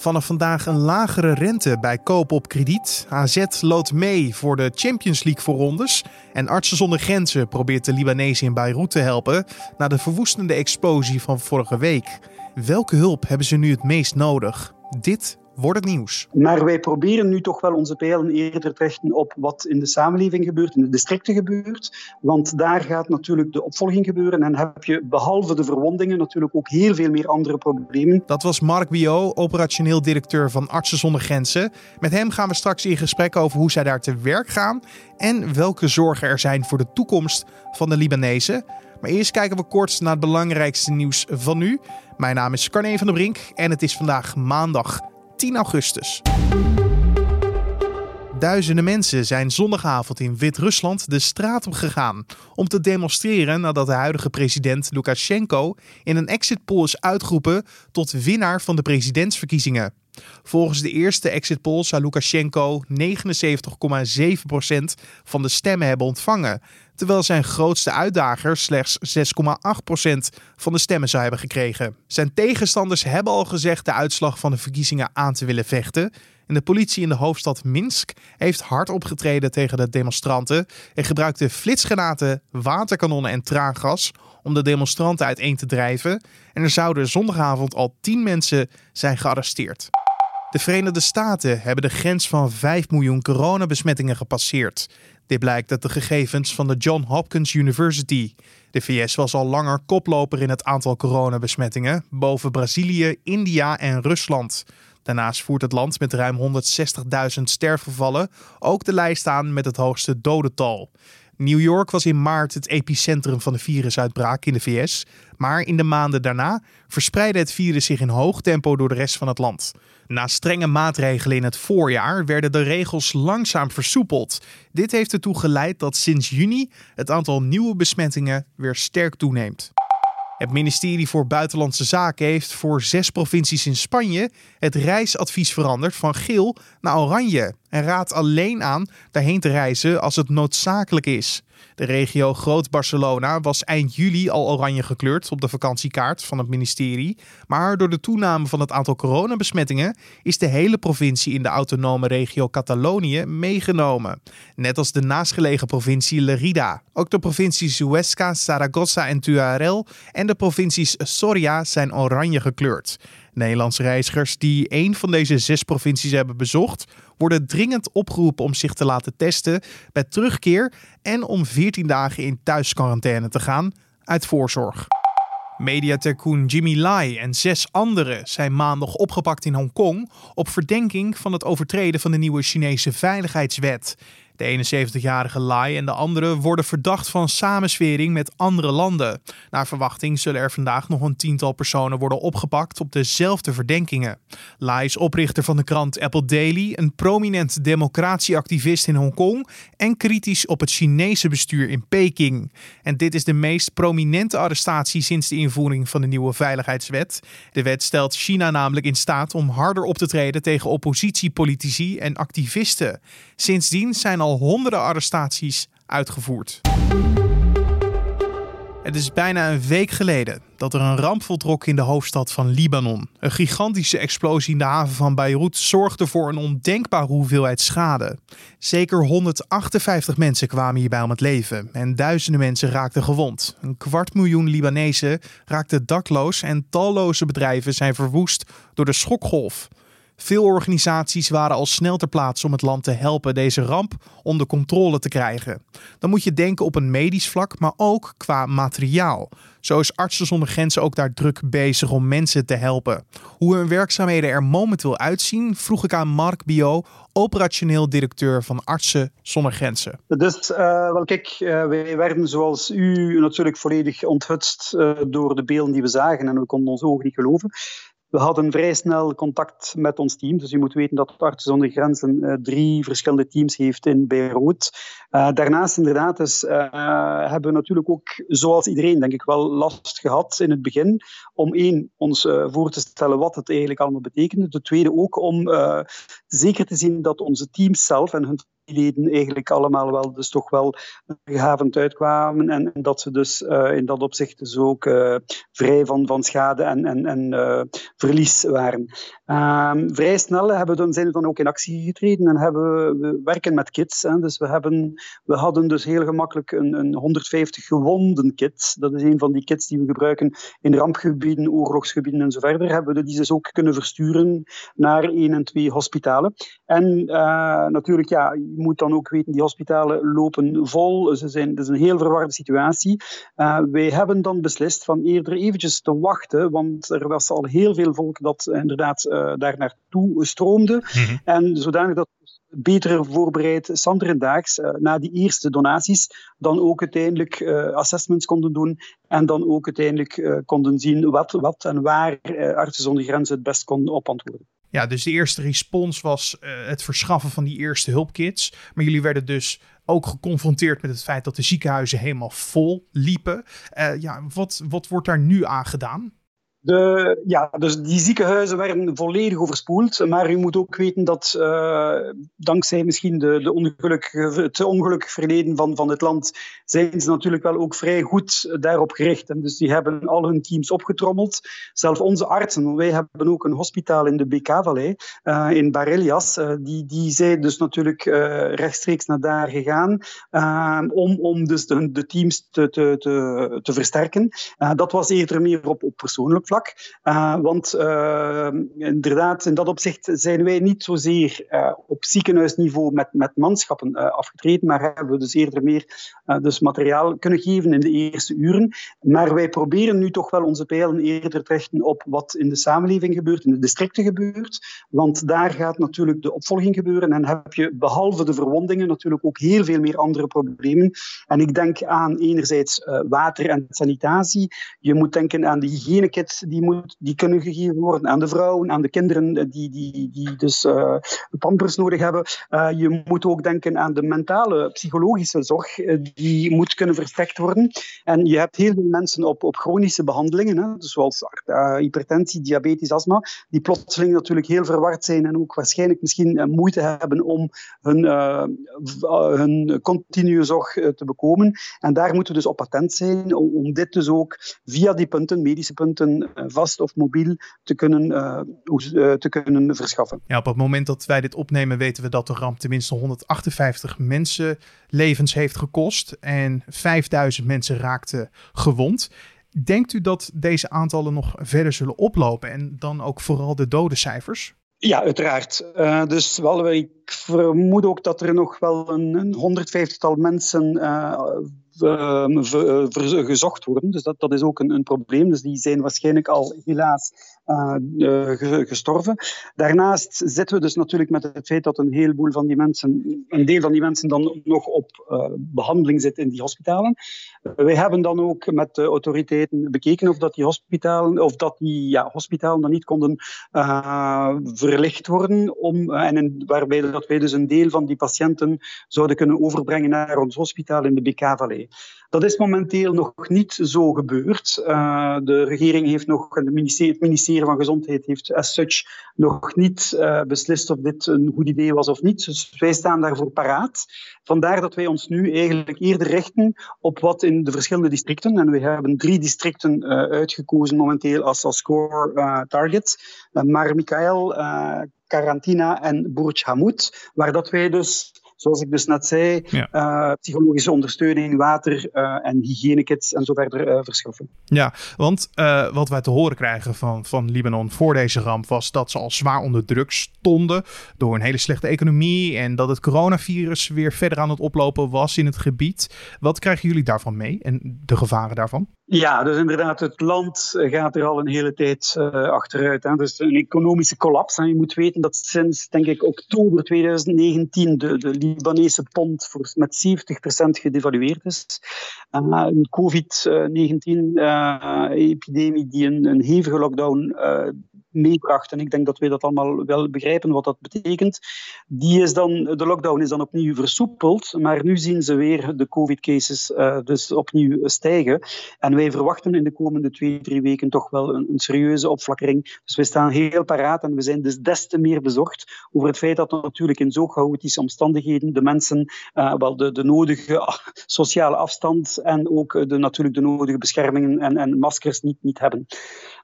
Vanaf vandaag een lagere rente bij koop op krediet. AZ loodt mee voor de Champions League voorrondes. En Artsen zonder Grenzen probeert de Libanezen in Beirut te helpen na de verwoestende explosie van vorige week. Welke hulp hebben ze nu het meest nodig? Dit wordt het nieuws. Maar wij proberen nu toch wel onze pijlen eerder te richten op wat in de samenleving gebeurt, in de districten gebeurt. Want daar gaat natuurlijk de opvolging gebeuren en heb je behalve de verwondingen natuurlijk ook heel veel meer andere problemen. Dat was Mark Bio, operationeel directeur van Artsen zonder Grenzen. Met hem gaan we straks in gesprek over hoe zij daar te werk gaan en welke zorgen er zijn voor de toekomst van de Libanezen. Maar eerst kijken we kort naar het belangrijkste nieuws van nu. Mijn naam is Carne van der Brink en het is vandaag maandag 10 augustus. Duizenden mensen zijn zondagavond in Wit-Rusland de straat op gegaan om te demonstreren nadat de huidige president Lukashenko in een exit poll is uitgeroepen tot winnaar van de presidentsverkiezingen. Volgens de eerste exit poll zou Lukashenko 79,7% van de stemmen hebben ontvangen, terwijl zijn grootste uitdager slechts 6,8% van de stemmen zou hebben gekregen. Zijn tegenstanders hebben al gezegd de uitslag van de verkiezingen aan te willen vechten. En de politie in de hoofdstad Minsk heeft hard opgetreden tegen de demonstranten en gebruikte flitsgranaten, waterkanonnen en traangas om de demonstranten uiteen te drijven. En er zouden zondagavond al 10 mensen zijn gearresteerd. De Verenigde Staten hebben de grens van 5 miljoen coronabesmettingen gepasseerd. Dit blijkt uit de gegevens van de Johns Hopkins University. De VS was al langer koploper in het aantal coronabesmettingen, boven Brazilië, India en Rusland. Daarnaast voert het land met ruim 160.000 sterfgevallen ook de lijst aan met het hoogste dodental. New York was in maart het epicentrum van de virusuitbraak in de VS, maar in de maanden daarna verspreidde het virus zich in hoog tempo door de rest van het land. Na strenge maatregelen in het voorjaar werden de regels langzaam versoepeld. Dit heeft ertoe geleid dat sinds juni het aantal nieuwe besmettingen weer sterk toeneemt. Het ministerie voor Buitenlandse Zaken heeft voor zes provincies in Spanje het reisadvies veranderd van geel naar oranje en raadt alleen aan daarheen te reizen als het noodzakelijk is. De regio Groot-Barcelona was eind juli al oranje gekleurd op de vakantiekaart van het ministerie. Maar door de toename van het aantal coronabesmettingen is de hele provincie in de autonome regio Catalonië meegenomen. Net als de naastgelegen provincie Lerida. Ook de provincies Huesca, Zaragoza en Tuarel en de provincies Soria zijn oranje gekleurd. Nederlandse reizigers die één van deze zes provincies hebben bezocht, worden dringend opgeroepen om zich te laten testen bij terugkeer en om 14 dagen in thuisquarantaine te gaan uit voorzorg. Mediatycoon Jimmy Lai en zes anderen zijn maandag opgepakt in Hongkong op verdenking van het overtreden van de nieuwe Chinese veiligheidswet. De 71-jarige Lai en de anderen worden verdacht van samenswering met andere landen. Naar verwachting zullen er vandaag nog een tiental personen worden opgepakt op dezelfde verdenkingen. Lai is oprichter van de krant Apple Daily, een prominent democratieactivist in Hongkong en kritisch op het Chinese bestuur in Peking. En dit is de meest prominente arrestatie sinds de invoering van de nieuwe veiligheidswet. De wet stelt China namelijk in staat om harder op te treden tegen oppositiepolitici en activisten. Sindsdien zijn al honderden arrestaties uitgevoerd. Het is bijna een week geleden dat er een ramp voltrok in de hoofdstad van Libanon. Een gigantische explosie in de haven van Beirut zorgde voor een ondenkbare hoeveelheid schade. Zeker 158 mensen kwamen hierbij om het leven en duizenden mensen raakten gewond. Een kwart miljoen Libanezen raakten dakloos en talloze bedrijven zijn verwoest door de schokgolf. Veel organisaties waren al snel ter plaatse om het land te helpen deze ramp onder controle te krijgen. Dan moet je denken op een medisch vlak, maar ook qua materiaal. Zo is Artsen zonder Grenzen ook daar druk bezig om mensen te helpen. Hoe hun werkzaamheden er momenteel uitzien, vroeg ik aan Mark Bio, operationeel directeur van Artsen zonder Grenzen. Dus, uh, wel kijk, uh, wij werden zoals u natuurlijk volledig onthutst uh, door de beelden die we zagen en we konden ons ogen niet geloven. We hadden vrij snel contact met ons team. Dus je moet weten dat Artsen zonder Grenzen uh, drie verschillende teams heeft in Beirut. Uh, daarnaast inderdaad dus, hebben we natuurlijk ook, zoals iedereen denk ik wel, last gehad in het begin. Om één, ons voor te stellen wat het eigenlijk allemaal betekende. De tweede ook om zeker te zien dat onze teams zelf en hun leden eigenlijk allemaal wel dus toch wel gehavend uitkwamen en, dat ze dus uh, in dat opzicht dus ook uh, vrij van, van schade en, en, en uh, verlies waren. Ehm, vrij snel hebben we zijn we dan ook in actie getreden en hebben we, werken met kits. Hè. Dus we, hebben, we hadden dus heel gemakkelijk een, een 150 gewonden kit. Dat is een van die kits die we gebruiken in rampgebieden, oorlogsgebieden en zo verder. Hebben we die dus ook kunnen versturen naar één en twee hospitalen. En uh, natuurlijk, ja, je moet dan ook weten, die hospitalen lopen vol. Ze zijn, het is een heel verwarde situatie. Uh, wij hebben dan beslist van eerder eventjes te wachten, want er was al heel veel volk dat inderdaad uh, daar naartoe stroomde. Mm En zodanig dat beter voorbereid Sanderendaags uh, na die eerste donaties dan ook uiteindelijk uh, assessments konden doen en dan ook uiteindelijk uh, konden zien wat, wat en waar Artsen zonder Grenzen het best kon op antwoorden. Ja, dus de eerste respons was het verschaffen van die eerste hulpkits. Maar jullie werden dus ook geconfronteerd met het feit dat de ziekenhuizen helemaal vol liepen. ja, wat, wat wordt daar nu aan gedaan? De, ja, dus die ziekenhuizen werden volledig overspoeld. Maar u moet ook weten dat uh, dankzij misschien de, de ongeluk, het ongelukkig verleden van, van het land, zijn ze natuurlijk wel ook vrij goed daarop gericht. En dus die hebben al hun teams opgetrommeld. Zelfs onze artsen, wij hebben ook een hospitaal in de BK-vallei, uh, in Barelias, uh, die, die zijn dus natuurlijk rechtstreeks naar daar gegaan om, om dus de, de teams te, te, te, te versterken. dat was eerder meer op, op persoonlijk vlak. Uh, want uh, inderdaad, in dat opzicht zijn wij niet zozeer uh, op ziekenhuisniveau met, met manschappen afgetreden, maar hebben we dus eerder meer dus materiaal kunnen geven in de eerste uren. Maar wij proberen nu toch wel onze pijlen eerder te richten op wat in de samenleving gebeurt, in de districten gebeurt. Want daar gaat natuurlijk de opvolging gebeuren en heb je behalve de verwondingen natuurlijk ook heel veel meer andere problemen. En ik denk aan enerzijds water en sanitatie. Je moet denken aan de hygiënekit die, moet, die kunnen gegeven worden aan de vrouwen, aan de kinderen die, die, die dus uh, pampers nodig hebben. Uh, je moet ook denken aan de mentale, psychologische zorg, die moet kunnen verstrekt worden. En je hebt heel veel mensen op, op chronische behandelingen, hè, dus zoals hypertensie, diabetes, astma, die plotseling natuurlijk heel verward zijn en ook waarschijnlijk misschien moeite hebben om hun, hun continue zorg te bekomen. En daar moeten we dus op attent zijn om, dit dus ook via die punten, medische punten, eh, vast of mobiel te kunnen, eh, eh, te kunnen verschaffen. Ja, op het moment dat wij dit opnemen weten we dat de ramp tenminste 158 mensen levens heeft gekost en 5000 mensen raakten gewond. Denkt u dat deze aantallen nog verder zullen oplopen en dan ook vooral de dodencijfers? Ja, uiteraard. Uh, dus wel, ik vermoed ook dat er nog wel een, een 150-tal mensen uh, Ehm, gezocht worden. Dus dat, dat is ook een, een, probleem. Dus die zijn waarschijnlijk al helaas uh, gestorven. Daarnaast zitten we dus natuurlijk met het feit dat een heleboel van die mensen, een deel van die mensen dan nog op behandeling zit in die hospitalen. wij hebben dan ook met de autoriteiten bekeken of dat die hospitalen, of dat die ja, hospitalen dan niet konden verlicht worden, om, en waarbij dat wij dus een deel van die patiënten zouden kunnen overbrengen naar ons hospitaal in de BK-vallei. Dat is momenteel nog niet zo gebeurd. Uh, de regering heeft nog, het ministerie, het ministerie van Gezondheid heeft as such nog niet uh, beslist of dit een goed idee was of niet. Dus wij staan daarvoor paraat. Vandaar dat wij ons nu eigenlijk eerder richten op wat in de verschillende districten, en we hebben drie districten uh, uitgekozen momenteel als, als core target. Mar Michael, Karantina en Burj Hamoud, waar dat wij dus zoals ik dus net zei, uh, psychologische ondersteuning, water uh, en hygiënekits en zo verder uh, verschaffen. Ja, want wat wij te horen krijgen van, van Libanon voor deze ramp was dat ze al zwaar onder druk stonden door een hele slechte economie en dat het coronavirus weer verder aan het oplopen was in het gebied. Wat krijgen jullie daarvan mee en de gevaren daarvan? Ja, dus inderdaad, het land gaat er al een hele tijd uh, achteruit. Hè. Dus een economische collapse. En je moet weten dat sinds, denk ik, oktober 2019 de, de Libanese pond voor, met 70% gedevalueerd is. Uh, een COVID-19-epidemie uh, die een, een hevige lockdown meebracht. En ik denk dat wij dat allemaal wel begrijpen wat dat betekent. Die is dan, de lockdown is dan opnieuw versoepeld, maar nu zien ze weer de COVID-cases uh, dus opnieuw stijgen. En wij verwachten in de komende twee, drie weken toch wel een, een serieuze opflakkering. Dus we staan heel paraat en we zijn dus des te meer bezorgd over het feit dat natuurlijk in zo chaotische omstandigheden de mensen uh, wel de, de nodige sociale afstand en ook de, natuurlijk de nodige beschermingen en, en maskers niet, niet hebben.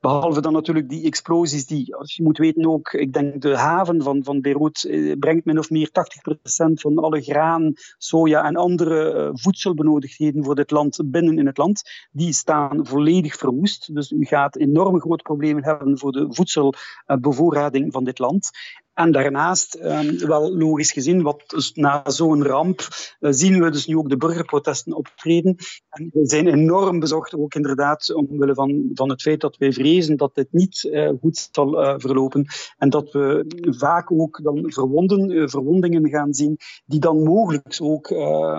Behalve dan natuurlijk die explosies die, als je moet weten ook, ik denk de haven van, van Beirut eh, brengt min of meer 80% van alle graan, soja en andere eh, voedselbenodigdheden voor dit land binnen in het land. Die staan volledig verwoest. Dus u gaat enorm grote problemen hebben voor de voedselbevoorrading van dit land. En daarnaast, ehm, wel logisch gezien, wat dus na zo'n ramp uh, zien we dus nu ook de burgerprotesten optreden. En we zijn enorm bezorgd, ook inderdaad, omwille van, van het feit dat wij vrezen dat dit niet uh, goed zal uh, verlopen. En dat we vaak ook dan verwonden, verwondingen gaan zien, die dan mogelijk ook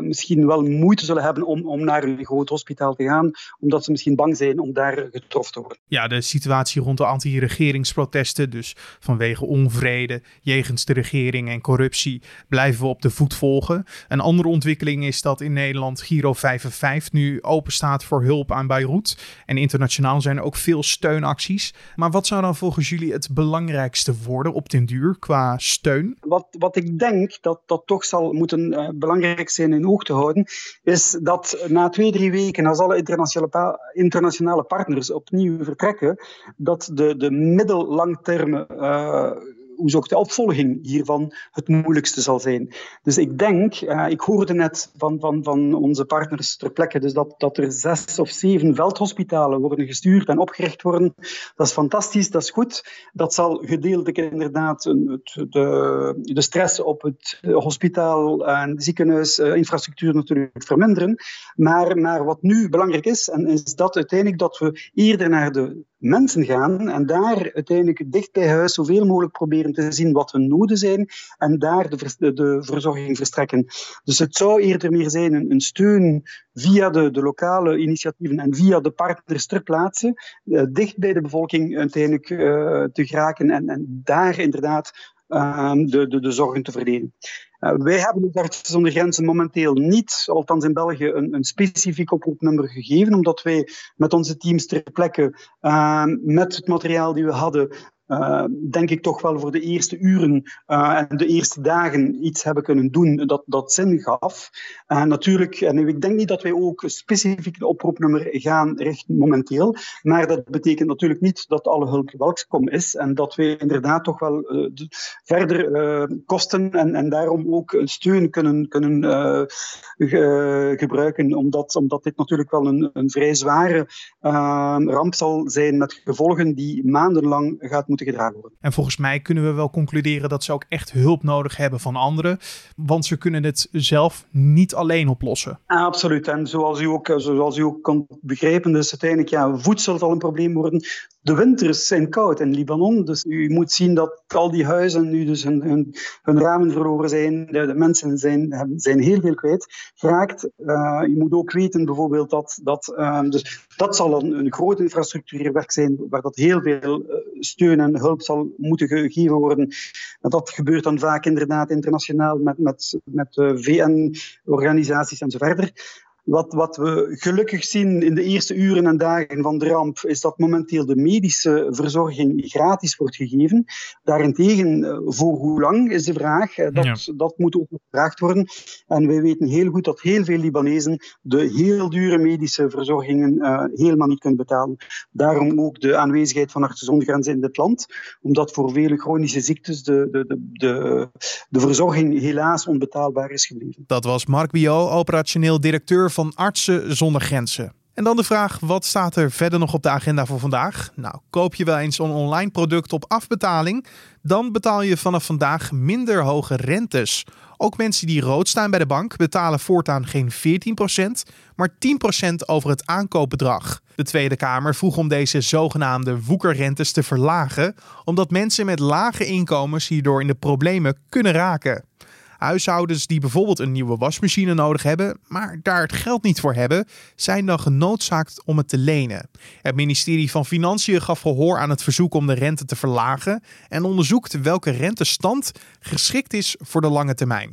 misschien wel moeite zullen hebben om, om naar een groot hospitaal te gaan, omdat ze misschien bang zijn om daar getroffen te worden. Ja, de situatie rond de anti-regeringsprotesten, dus vanwege onvrede, jegens de regering en corruptie blijven we op de voet volgen. Een andere ontwikkeling is dat in Nederland Giro 5 nu open staat voor hulp aan Beirut. En internationaal zijn er ook veel steunacties. Maar wat zou dan volgens jullie het belangrijkste worden op den duur qua steun? Wat, wat ik denk dat dat toch zal moeten uh, belangrijk zijn in oog te houden, is dat na twee, drie weken, als alle internationale, internationale partners opnieuw vertrekken, dat de, de middellangtermen uh, hoe ook de opvolging hiervan het moeilijkste zal zijn. Dus ik denk, uh, ik hoorde net van, van, van onze partners ter plekke, dus dat, dat er zes of zeven veldhospitalen worden gestuurd en opgericht worden. Dat is fantastisch, dat is goed. Dat zal gedeeltelijk inderdaad de, de stress op het hospitaal en ziekenhuisinfrastructuur natuurlijk verminderen. Maar, maar wat nu belangrijk is, en is dat uiteindelijk dat we eerder naar de mensen gaan en daar uiteindelijk dicht bij huis zoveel mogelijk proberen te zien wat hun noden zijn en daar de, de verzorging verstrekken. Dus het zou eerder meer zijn een, steun via de, de, lokale initiatieven en via de partners ter plaatse, uh, dicht bij de bevolking uiteindelijk uh, te geraken en, en daar inderdaad de, de, de zorgen te verlenen. Uh, wij hebben de Artsen zonder Grenzen momenteel niet, althans in België, een, een specifiek oproepnummer gegeven, omdat wij met onze teams ter plekke, uh, met het materiaal die we hadden, uh, denk ik toch wel voor de eerste uren uh, en de eerste dagen iets hebben kunnen doen dat, dat zin gaf. Uh, natuurlijk, en ik denk niet dat wij ook specifiek een oproepnummer gaan richten momenteel, maar dat betekent natuurlijk niet dat alle hulp welkom is en dat wij inderdaad toch wel verder kosten en, en daarom ook steun kunnen, kunnen ge, gebruiken, omdat, omdat dit natuurlijk wel een, een vrij zware ramp zal zijn met gevolgen die maandenlang gaat moeten gedragen worden. En volgens mij kunnen we wel concluderen dat ze ook echt hulp nodig hebben van anderen, want ze kunnen het zelf niet alleen oplossen. absoluut. En zoals u ook, zoals u ook kan begrijpen, dus uiteindelijk ja, voedsel zal een probleem worden. De winters zijn koud in Libanon, dus u moet zien dat al die huizen nu dus hun, hun, hun ramen verloren zijn. De, de, mensen zijn, zijn heel veel kwijt geraakt. Uh, je moet ook weten bijvoorbeeld dat, dat uh, dus dat zal een, een groot infrastructuurwerk zijn waar dat heel veel uh, steun en hulp zal moeten gegeven worden. En dat gebeurt dan vaak inderdaad internationaal met, met, met VN-organisaties en zo verder. Wat, wat, we gelukkig zien in de eerste uren en dagen van de ramp, is dat momenteel de medische verzorging gratis wordt gegeven. Daarentegen, eh, voor hoe lang is de vraag? Eh, dat, ja. dat moet ook gevraagd worden. En wij weten heel goed dat heel veel Libanezen de heel dure medische verzorgingen uh, helemaal niet kunnen betalen. Daarom ook de aanwezigheid van artsen zonder grenzen in dit land, omdat voor vele chronische ziektes de, de, de, de, de verzorging helaas onbetaalbaar is gebleven. Dat was Mark Bio, operationeel directeur van Artsen zonder Grenzen. En dan de vraag, wat staat er verder nog op de agenda voor vandaag? Nou, koop je wel eens een online product op afbetaling, dan betaal je vanaf vandaag minder hoge rentes. Ook mensen die rood staan bij de bank betalen voortaan geen 14%, maar 10% over het aankoopbedrag. De Tweede Kamer vroeg om deze zogenaamde woekerrentes te verlagen, omdat mensen met lage inkomens hierdoor in de problemen kunnen raken. Huishoudens die bijvoorbeeld een nieuwe wasmachine nodig hebben, maar daar het geld niet voor hebben, zijn dan genoodzaakt om het te lenen. Het ministerie van Financiën gaf gehoor aan het verzoek om de rente te verlagen en onderzoekt welke rentestand geschikt is voor de lange termijn.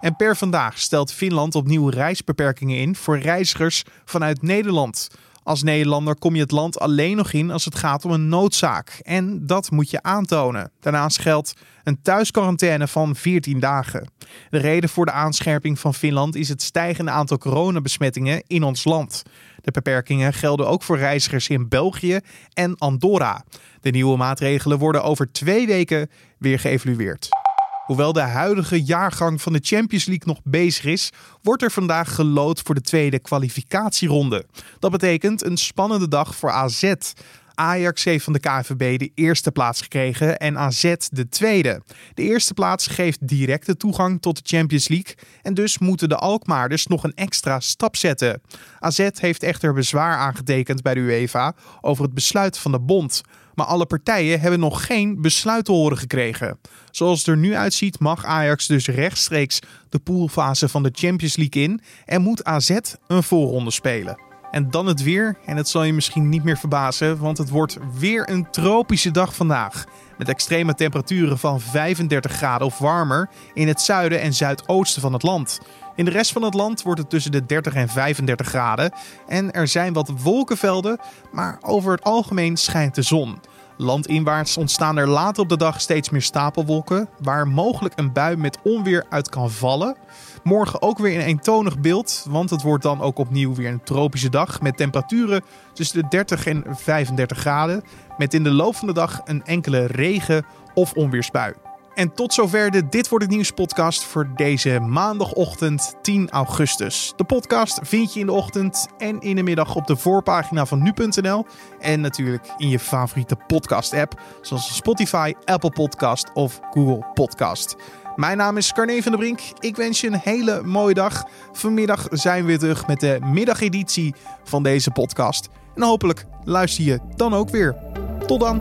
En per vandaag stelt Finland opnieuw reisbeperkingen in voor reizigers vanuit Nederland. Als Nederlander kom je het land alleen nog in als het gaat om een noodzaak. En dat moet je aantonen. Daarnaast geldt een thuisquarantaine van 14 dagen. De reden voor de aanscherping van Finland is het stijgende aantal coronabesmettingen in ons land. De beperkingen gelden ook voor reizigers in België en Andorra. De nieuwe maatregelen worden over twee weken weer geëvalueerd. Hoewel de huidige jaargang van de Champions League nog bezig is, wordt er vandaag gelood voor de tweede kwalificatieronde. Dat betekent een spannende dag voor AZ. Ajax heeft van de KVB de eerste plaats gekregen en AZ de tweede. De eerste plaats geeft directe toegang tot de Champions League en dus moeten de Alkmaarders nog een extra stap zetten. AZ heeft echter bezwaar aangetekend bij de UEFA over het besluit van de bond. Maar alle partijen hebben nog geen besluit te horen gekregen. Zoals het er nu uitziet mag Ajax dus rechtstreeks de poolfase van de Champions League in en moet AZ een voorronde spelen. En dan het weer. En het zal je misschien niet meer verbazen, want het wordt weer een tropische dag vandaag. Met extreme temperaturen van 35 graden of warmer in het zuiden en zuidoosten van het land. In de rest van het land wordt het tussen de 30 en 35 graden. En er zijn wat wolkenvelden, maar over het algemeen schijnt de zon. Landinwaarts ontstaan er later op de dag steeds meer stapelwolken, waar mogelijk een bui met onweer uit kan vallen. Morgen ook weer een eentonig beeld, want het wordt dan ook opnieuw weer een tropische dag met temperaturen tussen de 30 en 35 graden, met in de loop van de dag een enkele regen- of onweersbui. En tot zover de Dit wordt het nieuws podcast voor deze maandagochtend 10 augustus. De podcast vind je in de ochtend en in de middag op de voorpagina van nu.nl en natuurlijk in je favoriete podcast app zoals Spotify, Apple Podcast of Google Podcast. Mijn naam is Carne van der Brink. Ik wens je een hele mooie dag. Vanmiddag zijn we weer terug met de middageditie van deze podcast. En hopelijk luister je dan ook weer. Tot dan.